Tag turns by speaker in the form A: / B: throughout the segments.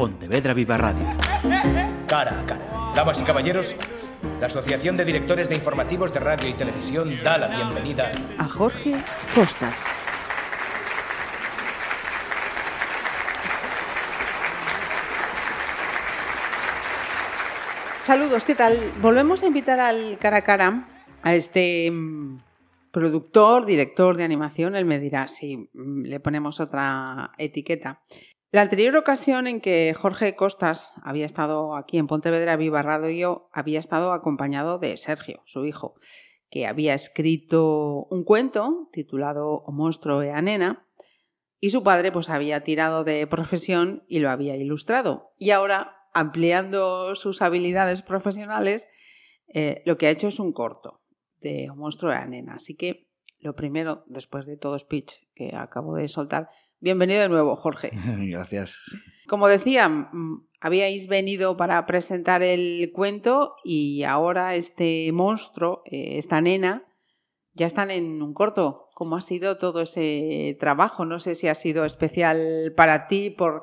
A: Pontevedra Viva Radio.
B: Cara a cara. Damas y caballeros, la Asociación de Directores de Informativos de Radio y Televisión da la bienvenida
C: a Jorge Costas. Saludos, ¿qué tal? Volvemos a invitar al cara a cara a este mm, productor, director de animación. Él me dirá si mm, le ponemos otra etiqueta. La anterior ocasión en que Jorge Costas había estado aquí en Pontevedra Viva Radio había estado acompañado de Sergio, su hijo, que había escrito un cuento titulado O monstruo e a nena, y su padre pues había tirado de profesión y lo había ilustrado. Y ahora ampliando sus habilidades profesionales, eh, lo que ha hecho es un corto de Un monstruo de la nena. Así que lo primero, después de todo speech que acabo de soltar, bienvenido de nuevo, Jorge.
D: Gracias.
C: Como decía, habíais venido para presentar el cuento y ahora este monstruo, eh, esta nena, ya están en un corto. ¿Cómo ha sido todo ese trabajo? No sé si ha sido especial para ti por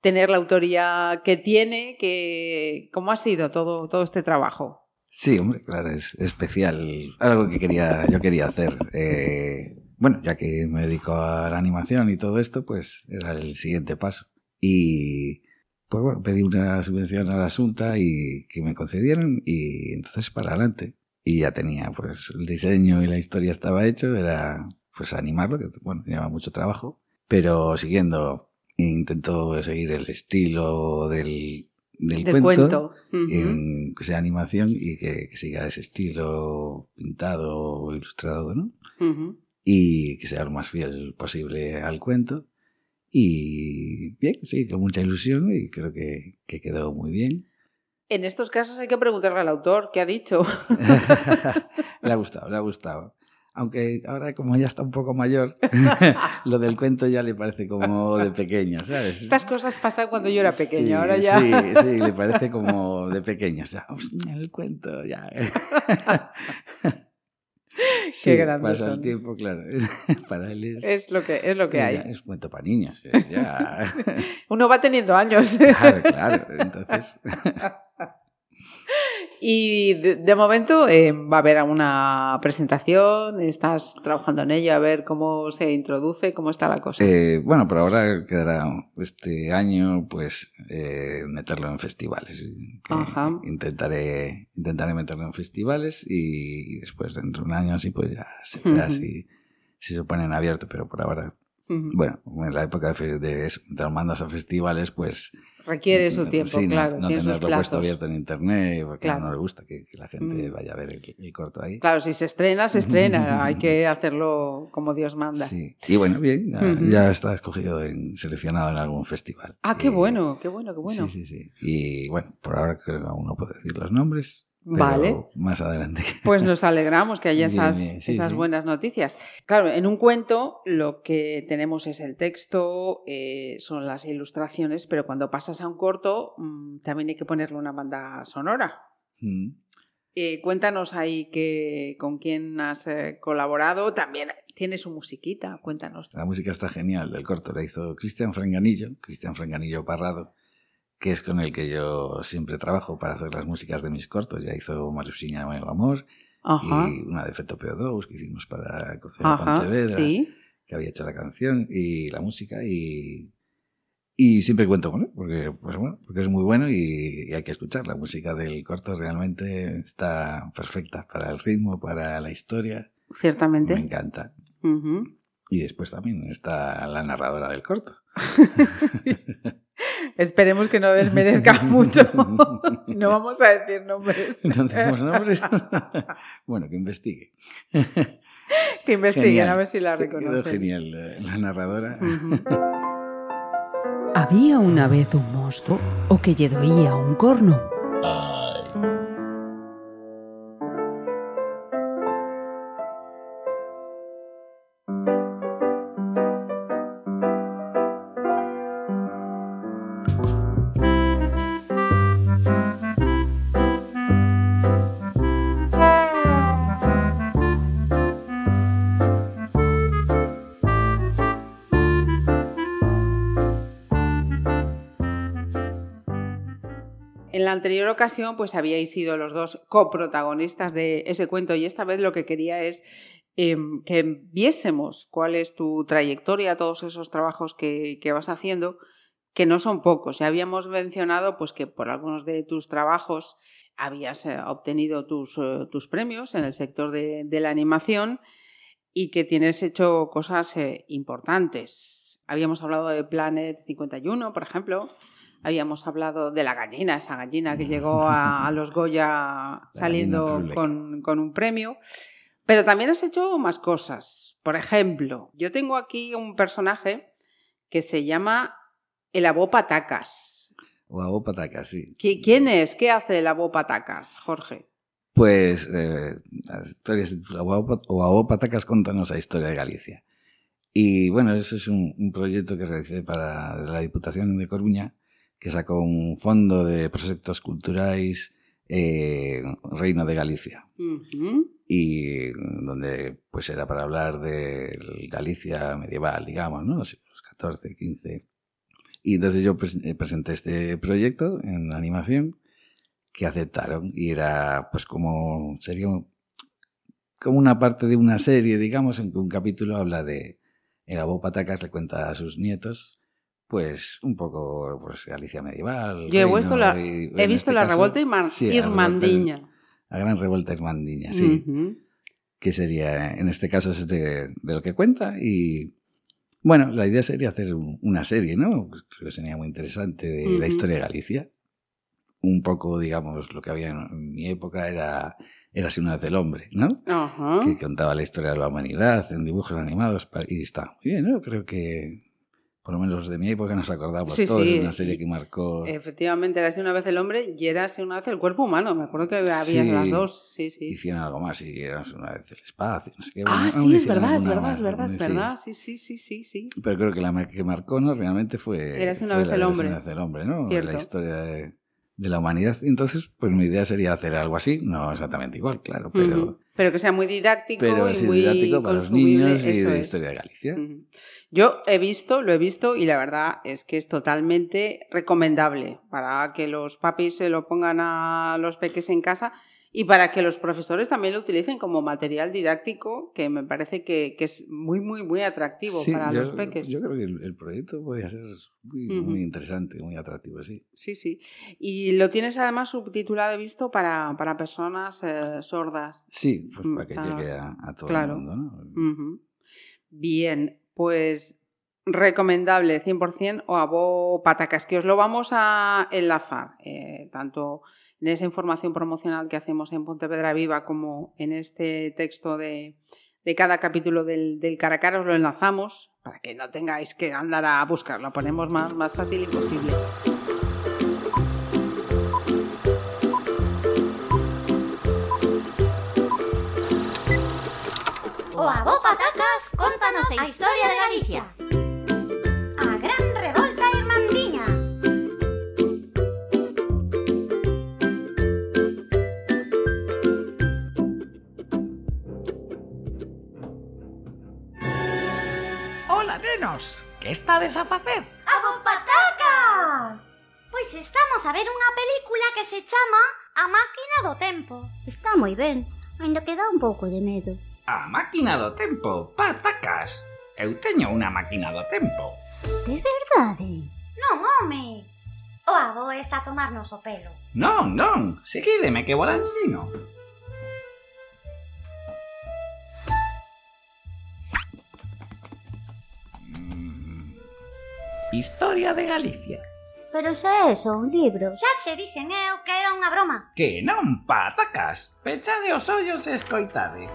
C: tener la autoría que tiene, que ¿cómo ha sido todo, todo este trabajo?
D: Sí, hombre, claro, es especial. Algo que quería, yo quería hacer. Eh, bueno, ya que me dedico a la animación y todo esto, pues era el siguiente paso. Y pues bueno, pedí una subvención a la Asunta y que me concedieron y entonces para adelante. Y ya tenía pues el diseño y la historia estaba hecho, era pues animarlo, que bueno, llevaba mucho trabajo, pero siguiendo intento seguir el estilo del, del, cuento, que sea animación y que, siga ese estilo pintado o ilustrado, ¿no? Y que sea lo más fiel posible al cuento. Y bien, sí, con mucha ilusión y creo que, que quedó muy bien.
C: En estos casos hay que preguntarle al autor qué ha dicho.
D: le ha gustado, le ha gustado aunque ahora como ya está un poco mayor, lo del cuento ya le parece como de pequeño, ¿sabes?
C: Estas cosas pasan cuando yo era pequeño, ahora ya...
D: Sí, sí, le parece como de pequeño, o sea, el cuento ya...
C: Sí, Qué grande
D: pasa el tiempo, claro. Para él es...
C: Es lo que, es lo que hay.
D: Es cuento para niños. Ya.
C: Uno va teniendo años.
D: Claro, claro. Entonces...
C: Y de, momento eh, va a haber una presentación, estás trabajando en ella a ver cómo se introduce, cómo está la cosa.
D: Eh, bueno, por ahora quedará este año pues eh, meterlo en festivales. Intentaré, intentaré meterlo en festivales y, después dentro de un año así pues ya se verá si, si se ponen abiertos, pero por ahora bueno, en la época de, de, de mandas a festivales, pues
C: Requiere su tiempo, claro.
D: No, tenerlo puesto abierto en internet, porque no le gusta que, la gente mm. vaya a ver el, corto ahí.
C: Claro, si se estrena, se estrena. Hay que hacerlo como Dios manda.
D: Sí. Y bueno, bien, ya, está escogido, en, seleccionado en algún festival.
C: Ah, qué bueno, qué bueno, qué bueno.
D: Sí, sí, sí. Y bueno, por ahora creo que aún no puedo decir los nombres. Vale. Más adelante.
C: Pues nos alegramos que haya esas, esas buenas noticias. Claro, en un cuento lo que tenemos es el texto, eh, son las ilustraciones, pero cuando pasas a un corto mm, también hay que ponerle una banda sonora. Mm. Eh, cuéntanos ahí que, con quién has eh, colaborado. También tiene su musiquita, cuéntanos.
D: La música está genial del corto, la hizo Cristian Franganillo, Cristian Franganillo Parrado que es con el que yo siempre trabajo para hacer las músicas de mis cortos. Ya hizo Marusiña Nuevo Amor y una de Feto PO2 que hicimos para Cocina Pontevedra, que había hecho la canción y la música y, y siempre cuento con él porque, pues bueno, porque es muy bueno y, hay que escuchar. La música del corto realmente está perfecta para el ritmo, para la historia.
C: Ciertamente.
D: Me encanta. Y después también está la narradora del corto.
C: Esperemos que no desmerezca mucho. no vamos a decir nombres.
D: No decimos nombres. bueno, que investigue.
C: que investiguen a ver si la reconocen.
D: genial eh, la narradora.
E: Había una vez un monstruo o que lle doía un corno.
C: En la anterior ocasión, pues habíais sido los dos coprotagonistas de ese cuento y esta vez lo que quería es eh, que viésemos cuál es tu trayectoria, todos esos trabajos que, que, vas haciendo, que no son pocos. Ya habíamos mencionado pues, que por algunos de tus trabajos habías eh, obtenido tus, eh, tus, premios en el sector de, la animación y que tienes hecho cosas eh, importantes. Habíamos hablado de Planet 51, por ejemplo, Habíamos hablado de la gallina, esa gallina que llegó a, a los Goya saliendo con, con, un premio. Pero también has hecho más cosas. Por ejemplo, yo tengo aquí un personaje que se llama el Abo Patacas.
D: O Abo Patacas, sí.
C: ¿Quién es? ¿Qué hace el Abo Patacas, Jorge?
D: Pues eh, las historias o Abo Patacas contanos la historia de Galicia. Y bueno, eso es un, un proyecto que realicé para la Diputación de Coruña que sacou un fondo de proxectos culturais eh, Reino de Galicia.
C: Uh -huh.
D: Y donde pues era para hablar de Galicia medieval, digamos, ¿no? Los 14, 15. Y entonces yo eh, presenté este proyecto en animación que aceptaron y era pues como sería como una parte de una serie, digamos, en que un capítulo habla de el abuelo Patacas le cuenta a sus nietos pues un poco pues Galicia medieval.
C: Yo he visto la, y, he visto este la caso, revuelta sí, irmandiña.
D: La, gran revuelta irmandiña, sí.
C: Uh -huh.
D: Que sería, en este caso, es de, de, lo que cuenta. Y bueno, la idea sería hacer una serie, ¿no? Pues creo que sería muy interesante de uh -huh. la historia de Galicia. Un poco, digamos, lo que había en mi época era era así una vez el hombre, ¿no?
C: -huh.
D: Que contaba la historia de la humanidad en dibujos animados y está muy bien, ¿no? Creo que por lo menos de mi época nos acordamos
C: sí,
D: todos,
C: sí.
D: una serie que marcó...
C: Efectivamente, era así una vez el hombre y era así una vez el cuerpo humano, me acuerdo que había sí, las dos, sí, sí.
D: Hicieron algo más y era una vez el espacio, no sé qué.
C: Ah, bueno, sí, es verdad, es verdad, es verdad, es verdad, sí, sí, sí, sí, sí.
D: Pero creo que la que marcó, ¿no? Realmente fue...
C: Era así una vez el hombre.
D: Era así una vez el hombre, ¿no?
C: Cierto.
D: La historia de, de, la humanidad. Entonces, pues mi idea sería hacer algo así, no exactamente igual, claro, pero... Uh -huh.
C: Pero que sea muy didáctico
D: pero
C: y muy
D: didáctico para los niños y de
C: es.
D: historia de Galicia.
C: Uh -huh. Yo he visto, lo he visto y la verdad es que es totalmente recomendable para que los papis se lo pongan a los peques en casa y para que los profesores también lo utilicen como material didáctico, que me parece que, que es muy, muy, muy atractivo
D: sí,
C: para
D: yo,
C: los peques.
D: Yo creo que el, el proyecto podría ser muy, uh -huh. muy, interesante, muy atractivo, sí.
C: Sí, sí. Y lo tienes además subtitulado, he visto, para, para personas eh, sordas.
D: Sí, pues para que llegue a, a todo
C: claro.
D: el mundo, ¿no?
C: Uh -huh. Bien, pues recomendable 100% o abo patacas, que os lo vamos a enlazar, eh, tanto en esa información promocional que hacemos en Pontevedra Viva como en este texto de, de cada capítulo del, del a os lo enlazamos para que no tengáis que andar a buscarlo, lo ponemos más, más fácil y posible.
A: O abo patacas, contanos a historia de Galicia.
F: andades a facer?
A: A patacas! Pois estamos a ver unha película que se chama A máquina do tempo.
G: Está moi ben, ainda que dá un pouco de medo.
F: A máquina do tempo, patacas. Eu teño unha máquina do tempo.
G: De verdade?
A: Non, home. O avó está a tomarnos o pelo.
F: Non, non, seguídeme que vou ensino. Historia de Galicia.
G: Pero xa é só un libro.
A: Xa che dixen eu que era unha broma.
F: Que non, patacas. Pechade os ollos e escoitade.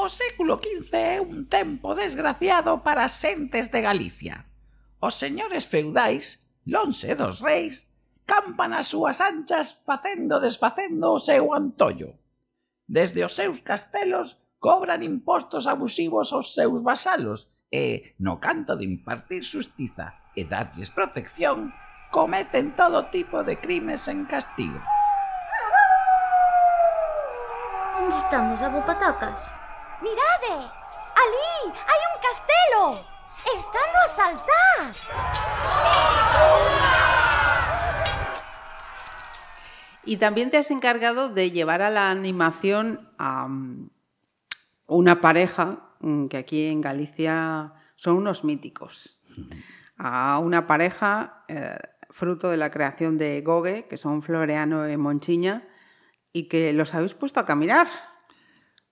F: O século XV é un tempo desgraciado para as xentes de Galicia. Os señores feudais, lonxe dos reis, campan as súas anchas facendo desfacendo o seu antollo. Desde os seus castelos cobran impostos abusivos aos seus vasalos e, no canto de impartir xustiza e darlles protección, cometen todo tipo de crimes en castigo.
G: Onde estamos, abopatacas?
A: Mirade! Alí hai un castelo! Están a saltar!
C: Y también te has encargado de llevar a la animación a, una pareja mm, que aquí en Galicia son unos míticos. A una pareja eh, fruto de la creación de Gogue, que son Floreano y Monchiña, y que los habéis puesto a caminar.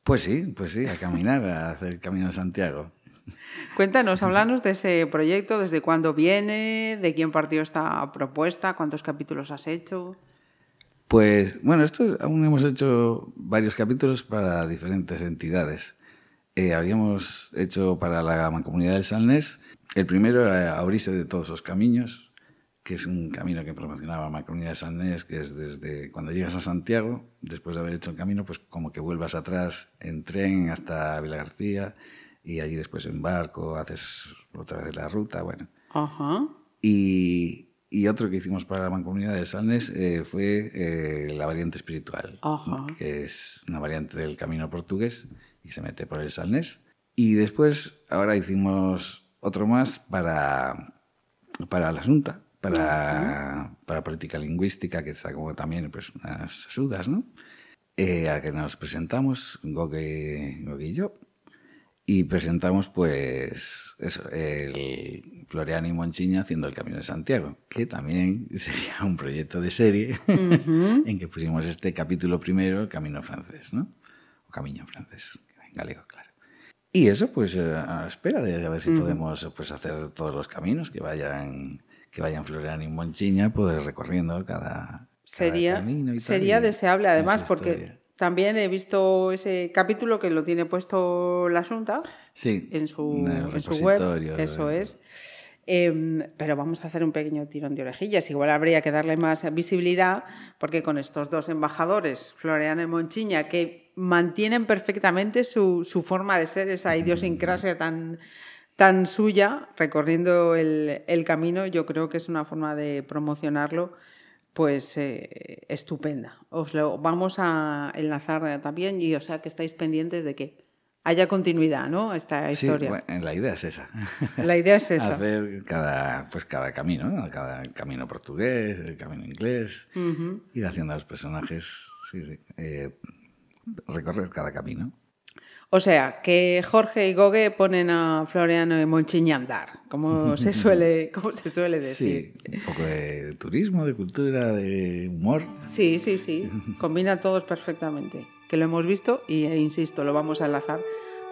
D: Pues sí, pues sí, a caminar, a hacer el Camino de Santiago.
C: Cuéntanos, háblanos de ese proyecto, desde cuándo viene, de quién partió esta propuesta, cuántos capítulos has hecho.
D: Pues bueno, esto aún hemos hecho varios capítulos para diferentes entidades. Eh, habíamos hecho para la Mancomunidad del Salnés el primero a abrirse de todos los caminos, que es un camino que promocionaba la Mancomunidad del Salnés, que es desde cuando llegas a Santiago, después de haber hecho el camino, pues como que vuelvas atrás en tren hasta Vila García y allí después en barco haces otra vez la ruta, bueno.
C: Ajá.
D: Y, y otro que hicimos para la Mancomunidad del Salnes eh, fue eh, la variante espiritual,
C: Ajá.
D: que es una variante del camino portugués y se mete por el Salnés. Y después, ahora hicimos otro más para, para la Asunta, para, para política lingüística, que está como también pues, unas sudas, ¿no? Eh, a que nos presentamos, Gogue, Gogue y yo. Y presentamos, pues, eso, el Floriano y Monchiña haciendo el Camino de Santiago, que también sería un proyecto de serie en que pusimos este capítulo primero, el Camino francés, ¿no? O Camino francés, en galego, claro. Y eso, pues, eh, a la espera de a ver si podemos pues, hacer todos los caminos que vayan, que vayan Floriano y Monchiña, poder recorriendo cada,
C: Sería, sería deseable, además, porque. También he visto ese capítulo que lo tiene puesto la Asunta
D: Sí,
C: en su,
D: en
C: su web. Eso es. Em, pero vamos a hacer un pequeño tirón de orejillas. Igual habría que darle más visibilidad, porque con estos dos embajadores, Floriano y Monchiña, que mantienen perfectamente su, su forma de ser, esa idiosincrasia tan, tan suya, recorriendo el, el camino, yo creo que es una forma de promocionarlo pues eh, estupenda. Os lo vamos a enlazar eh, también y o sea que estáis pendientes de que haya continuidad, ¿no? Esta
D: Sí,
C: historia.
D: bueno, la idea es esa.
C: La idea es esa.
D: Hacer cada, pues cada camino, ¿no? Cada camino portugués, el camino inglés, ir haciendo a los personajes, sí, sí, eh, recorrer cada camino.
C: O sea, que Jorge y Gogue ponen a Floriano y Monchiña a andar, como se suele, como se suele decir.
D: Sí, un poco de turismo, de cultura, de humor.
C: Sí, sí, sí. Combina todos perfectamente. Que lo hemos visto y, e insisto, lo vamos a enlazar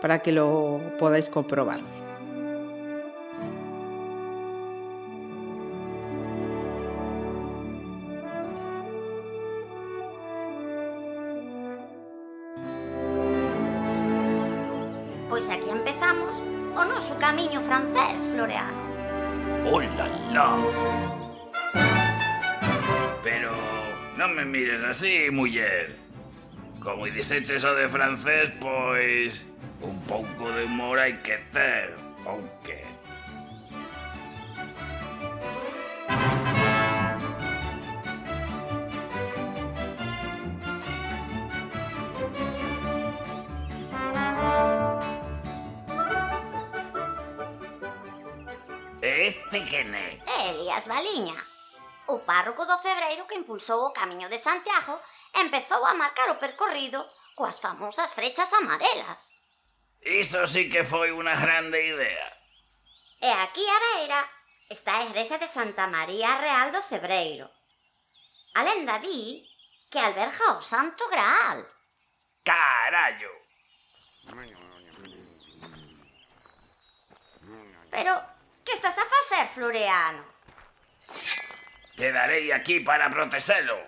C: para que lo podáis comprobar.
F: Así, muller. Como diseches o de francés, pois... Un pouco de humor hai que ter, ou que? E Este quen é?
G: Elias Baliña, o párroco do Cebreiro que impulsou o Camiño de Santiago empezou a marcar o percorrido coas famosas frechas amarelas.
F: Iso sí que foi unha grande idea.
G: E aquí á beira está a igrexa de Santa María Real do Cebreiro. A lenda di que alberga o Santo Graal.
F: Carallo!
G: Pero, que estás a facer, Floreano?
F: Quedarei aquí para protexelo.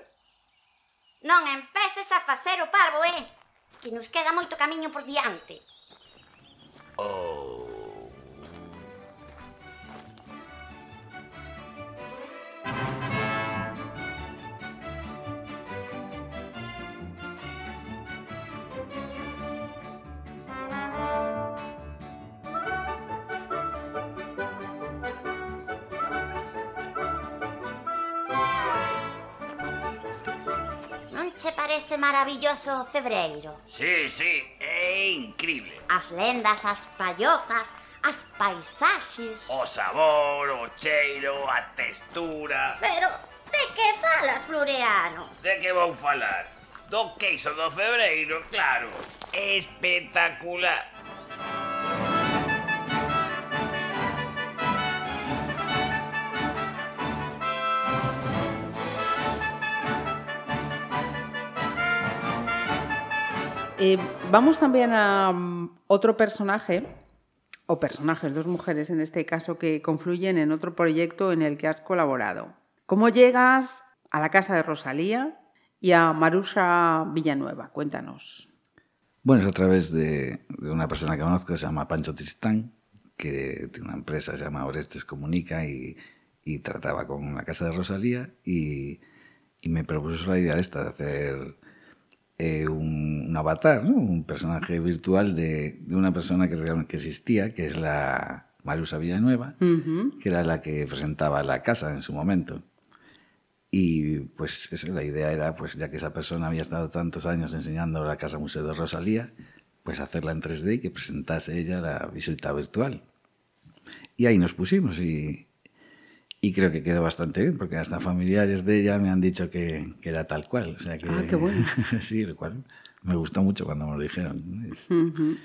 G: Non empeces a facer o parvo, eh? Que nos queda moito camiño por diante.
F: Oh,
G: che parece maravilloso febreiro?
F: Sí, sí, é increíble.
G: As lendas, as pallofas, as paisaxes...
F: O sabor, o cheiro, a textura...
G: Pero, de que falas, Floreano?
H: De que vou falar? Do queixo do febreiro, claro. Espectacular.
C: Eh, vamos también a mm, otro personaje, o personajes, dos mujeres en este caso, que confluyen en otro proyecto en el que has colaborado. ¿Cómo llegas a la casa de Rosalía y a Marusha Villanueva? Cuéntanos.
D: Bueno, es a través de, una persona que conozco, que se llama Pancho Tristán, que tiene una empresa se llama Orestes Comunica y, y trataba con la casa de Rosalía y, y me propuso la idea esta de hacer eh, un, un avatar, ¿no? un personaje virtual de, de una persona que realmente existía, que es la Marusa Villanueva, que era la que presentaba la casa en su momento. Y pues eso, la idea era, pues ya que esa persona había estado tantos años enseñando la Casa Museo de Rosalía, pues hacerla en 3D y que presentase ella la visita virtual. Y ahí nos pusimos y, y creo que quedó bastante bien, porque hasta familiares de ella me han dicho que, que era tal cual. O sea que,
C: Ah, qué bueno.
D: sí, lo cual me gustó mucho cuando me lo dijeron.
C: Ujú.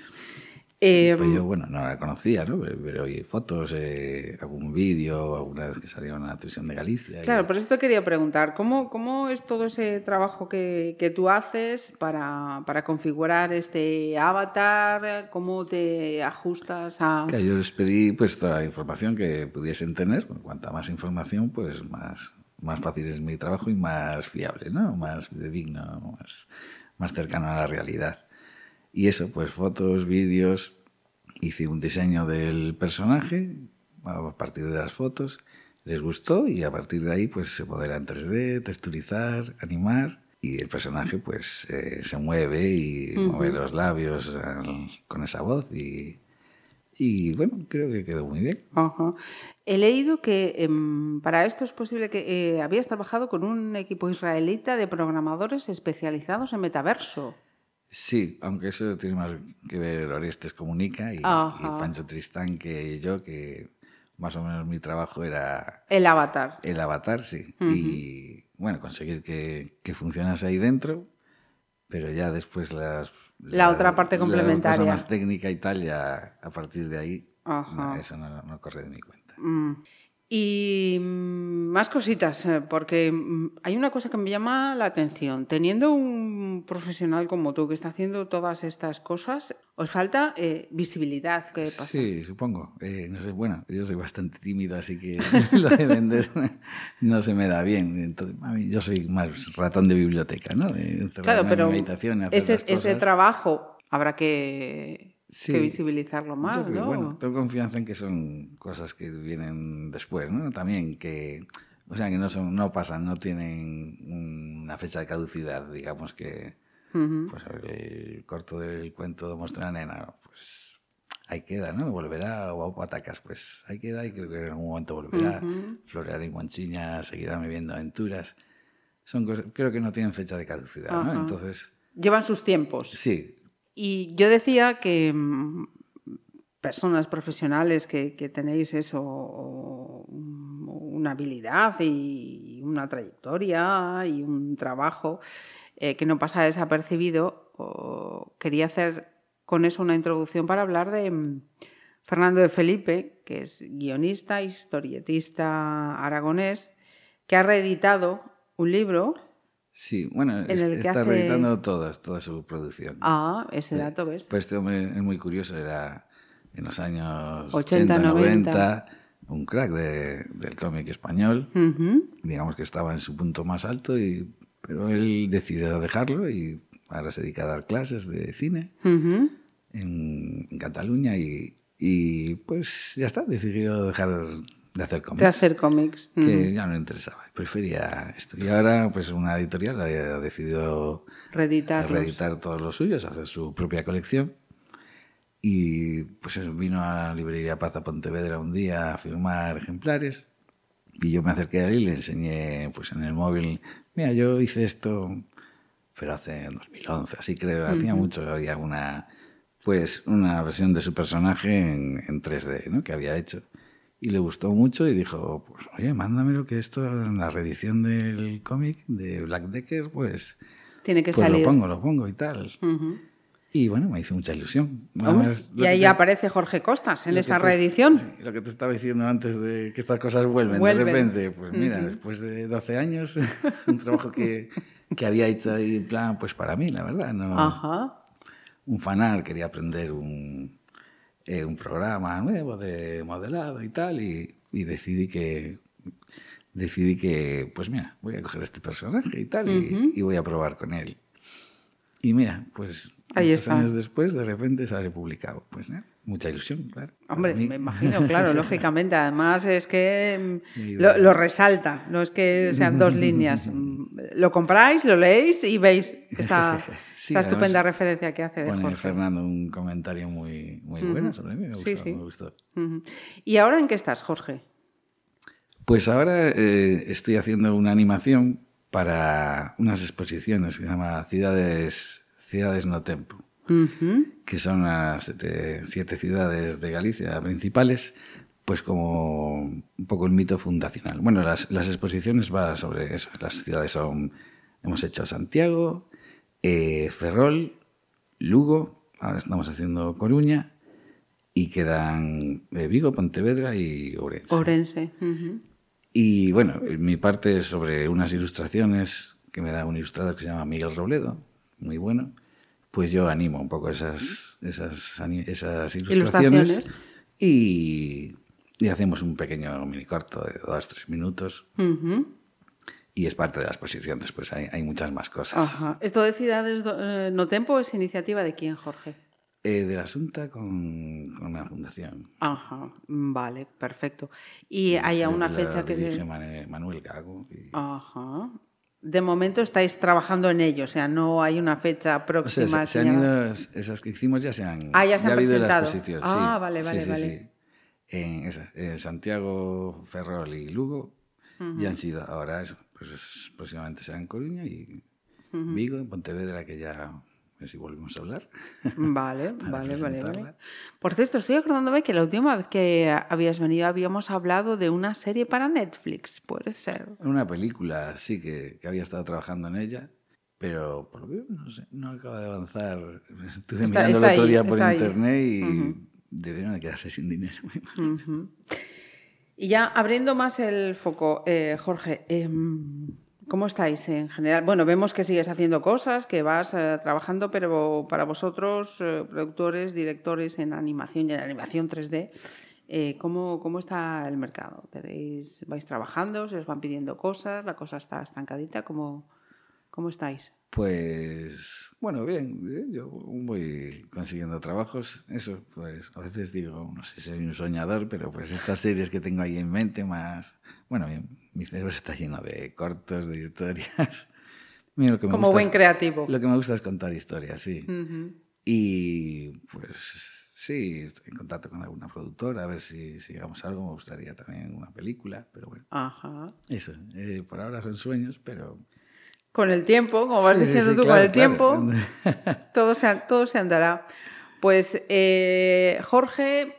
C: Eh,
D: Pues yo, bueno, no la conocía, ¿no? Pero, pero oí fotos, eh, algún vídeo, alguna vez que salió en la televisión de Galicia. y-
C: Claro, por eso te quería preguntar, ¿cómo, cómo es todo ese trabajo que, que tú haces para, para configurar este avatar? ¿Cómo te ajustas a...?
D: Claro, yo les pedí pues toda la información que pudiesen tener. Cuanta más información, pues más, más fácil es mi trabajo y más fiable, ¿no? Más digno, más, más cercano a la realidad. Y eso, pues fotos, vídeos, hice un diseño del personaje a partir de las fotos, les gustó y a partir de ahí pues se podrá en 3D, texturizar, animar y el personaje pues eh, se mueve y mueve los labios al- con esa voz y, y bueno, creo que quedó muy bien.
C: Ajá. He leído que em, para esto es posible que eh, habías trabajado con un equipo israelita de programadores especializados en metaverso.
D: Sí, aunque eso tiene más que ver Orestes Comunica y. Pancho Tristán que yo, que más o menos mi trabajo era
C: El avatar.
D: el avatar, sí. Y bueno, conseguir que, que funcionase ahí dentro, pero ya después las...
C: La otra parte
D: La
C: complementaria.
D: cosa más técnica y tal, ya a partir de ahí, no, eso no, no corre de mi cuenta.
C: Mm. Y mm, más cositas, eh, porque mm, hay una cosa que me llama la atención. Teniendo un profesional como tú que está haciendo todas estas cosas, os falta eh, visibilidad. ¿Qué pasa?
D: Sí, supongo. Eh, no sé, bueno, yo soy bastante tímido, así que lo de vender no se me da bien. Entonces, mí, yo soy más ratón de biblioteca, ¿no? Encerrarme
C: Claro,
D: en
C: pero
D: mi habitación y hacer
C: ese,
D: las
C: ese
D: cosas.
C: trabajo habrá que,
D: Sí.
C: que visibilizarlo más,
D: Yo creo,
C: ¿no?
D: Bueno, tengo confianza en que son cosas que vienen después, ¿no? También que, o sea, que no son, no pasan, no tienen una fecha de caducidad, digamos que,
C: Ujú.
D: pues el corto del cuento de Mostra Nena, pues ahí queda, ¿no? Volverá o Patacas, pues ahí queda y creo que en algún momento volverá.
C: Ujú.
D: Floreará y Monchiña seguirá viviendo aventuras. Son cosas, creo que no tienen fecha de caducidad, ¿no?
C: Ajá.
D: Entonces,
C: Llevan sus tiempos.
D: sí,
C: Y yo decía que mm, personas profesionales que, tenéis eso, un- una habilidad y una trayectoria y un trabajo eh, que no pasa desapercibido, quería hacer con eso una introducción para hablar de mm, Fernando de Felipe, que es guionista, historietista aragonés, que ha reeditado un libro.
D: Sí, bueno, es- está
C: hace-
D: reeditando toda, toda su producción.
C: Ah, ese
D: Sí.
C: dato, ¿ves?
D: Pues este hombre es muy curioso, era en los años
C: 80,
D: 80,
C: 90,
D: 90, un crack de- del cómic español, digamos que estaba en su punto más alto, y, pero él decidió dejarlo y ahora se dedica a dar clases de cine en, en Cataluña y, y, pues ya está, decidió dejar de hacer cómics.
C: De hacer cómics.
D: que ya no le interesaba, prefería esto. Y ahora, pues una editorial ha decidido reeditar todos los suyos, hacer su propia colección. Y pues vino a la librería Paz a Pontevedra un día a firmar ejemplares. Y yo me acerqué a él y le enseñé pues en el móvil, mira, yo hice esto, pero hace en 2011, así creo, hacía mucho, había una, pues una versión de su personaje en, en 3D, ¿no? Que había hecho. Y le gustó mucho y dijo, pues oye, mándamelo que esto en la reedición del cómic de Black Decker, pues,
C: Tiene que
D: pues
C: salir.
D: lo pongo, lo pongo y tal. Y bueno, me hizo mucha ilusión. Además,
C: y ahí
D: te-
C: aparece Jorge Costas en esa
D: te-
C: reedición.
D: sí, lo que te estaba diciendo antes de que estas cosas vuelven,
C: Vuelven.
D: de repente. Pues mira, después de 12 años, un trabajo que, que había hecho ahí, en plan, pues para mí, la verdad. No,
C: Ajá.
D: Un fanar, quería aprender un, eh, un programa nuevo de modelado y tal, y, y decidí que decidí que, pues mira, voy a coger este personaje y tal, y, voy a probar con él. Y mira, pues
C: Ahí
D: muchos
C: está.
D: años después, de repente sale publicado. Pues nada, mucha ilusión, claro.
C: Hombre, me imagino, claro, lógicamente. Además es que mm, lo, resalta, no es que sean dos líneas. Mm, Lo compráis, lo leéis y veis esa,
D: Sí,
C: esa estupenda referencia que hace de
D: Pone
C: Jorge.
D: Fernando un comentario muy, muy bueno sobre mí, me
C: Sí,
D: gustó,
C: sí.
D: me gustó.
C: ¿Y ahora en qué estás, Jorge?
D: Pues ahora eh, estoy haciendo una animación para unas exposiciones que se llama Ciudades, Ciudades No Tempo,
C: Ujú.
D: que son las siete, siete ciudades de Galicia principales, pues como un poco el mito fundacional. Bueno, las, las exposiciones van sobre eso. Las ciudades son, hemos hecho Santiago, eh, Ferrol, Lugo, ahora estamos haciendo Coruña, y quedan eh, Vigo, Pontevedra y.
C: Orense. Ujú.
D: Y bueno, mi parte es sobre unas ilustraciones que me da un ilustrador que se llama Miguel Robledo, muy bueno. Pues yo animo un poco esas, esas, esas ilustraciones,
C: Ilustraciones.
D: Y, y hacemos un pequeño mini corto de dos, tres minutos. Y es parte de la exposición, después hay, hay muchas más cosas.
C: Ajá. Esto de Ciudades eh, No Tempo es iniciativa de quién, Jorge.
D: Eh, de la Asunta con, con una fundación.
C: Ajá, vale, perfecto. ¿Y hay una
D: La
C: fecha que... se-
D: Manuel Gago. y-
C: Ajá. De momento estáis trabajando en ello, o sea, no hay una fecha
D: O sea,
C: próxima.
D: se, se han
C: señalada.
D: ido, esas que hicimos ya se han,
C: Ah, ya se han
D: ha habido la
C: presentado.
D: exposición,
C: Ah,
D: sí.
C: vale, vale,
D: sí,
C: vale.
D: sí. En, esas, en Santiago, Ferrol y Lugo ya han sido ahora eso. Pues es- próximamente será en Coruña y Vigo, en Pontevedra, que ya si volvemos a hablar.
C: Vale, vale, vale, vale. Por cierto, estoy acordándome que la última vez que habías venido habíamos hablado de una serie para Netflix, puede ser.
D: Una película, sí, que, que había estado trabajando en ella, pero por lo que no sé, no acaba de avanzar. Estuve
C: Está-
D: mirando
C: está
D: el otro
C: ahí,
D: día por
C: ahí.
D: internet y
C: Ujú.
D: debieron de quedarse sin dinero.
C: Y ya abriendo más el foco, eh, Jorge, em, ¿cómo estáis en general? Bueno, vemos que sigues haciendo cosas, que vas eh, trabajando, pero para vosotros, eh, productores, directores en animación y en animación 3D, eh, ¿cómo, cómo está el mercado? ¿Tenéis, ¿Vais trabajando? ¿Se os van pidiendo cosas? ¿La cosa está estancadita? ¿Cómo, cómo estáis?
D: Pues bueno, bien, yo voy consiguiendo trabajos. Eso, pues a veces digo, no sé si soy un soñador, pero pues estas series que tengo ahí en mente, más. Bueno, bien, mi cerebro está lleno de cortos, de historias. Mira, lo que me
C: Como
D: gusta
C: buen
D: es-
C: creativo.
D: Lo que me gusta es contar historias, sí.
C: Ujú.
D: Y pues sí, estoy en contacto con alguna productora, a ver si, si llegamos a algo. Me gustaría también una película, pero bueno,
C: Ajá.
D: eso. eh, por ahora son sueños, pero.
C: Con el tiempo, como vas
D: Sí, sí,
C: diciendo
D: sí,
C: tú,
D: claro,
C: con el
D: claro.
C: tiempo, todo se, todo se andará. Pues eh, Jorge,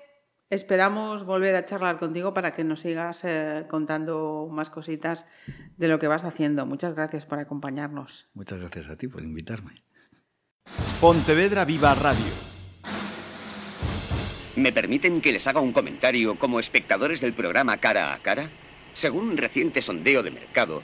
C: esperamos volver a charlar contigo para que nos sigas eh, contando más cositas de lo que vas haciendo. Muchas gracias por acompañarnos.
D: Muchas gracias a ti por invitarme.
I: Pontevedra Viva Radio.
J: ¿Me permiten que les haga un comentario como espectadores del programa Cara a Cara? Según un reciente sondeo de mercado,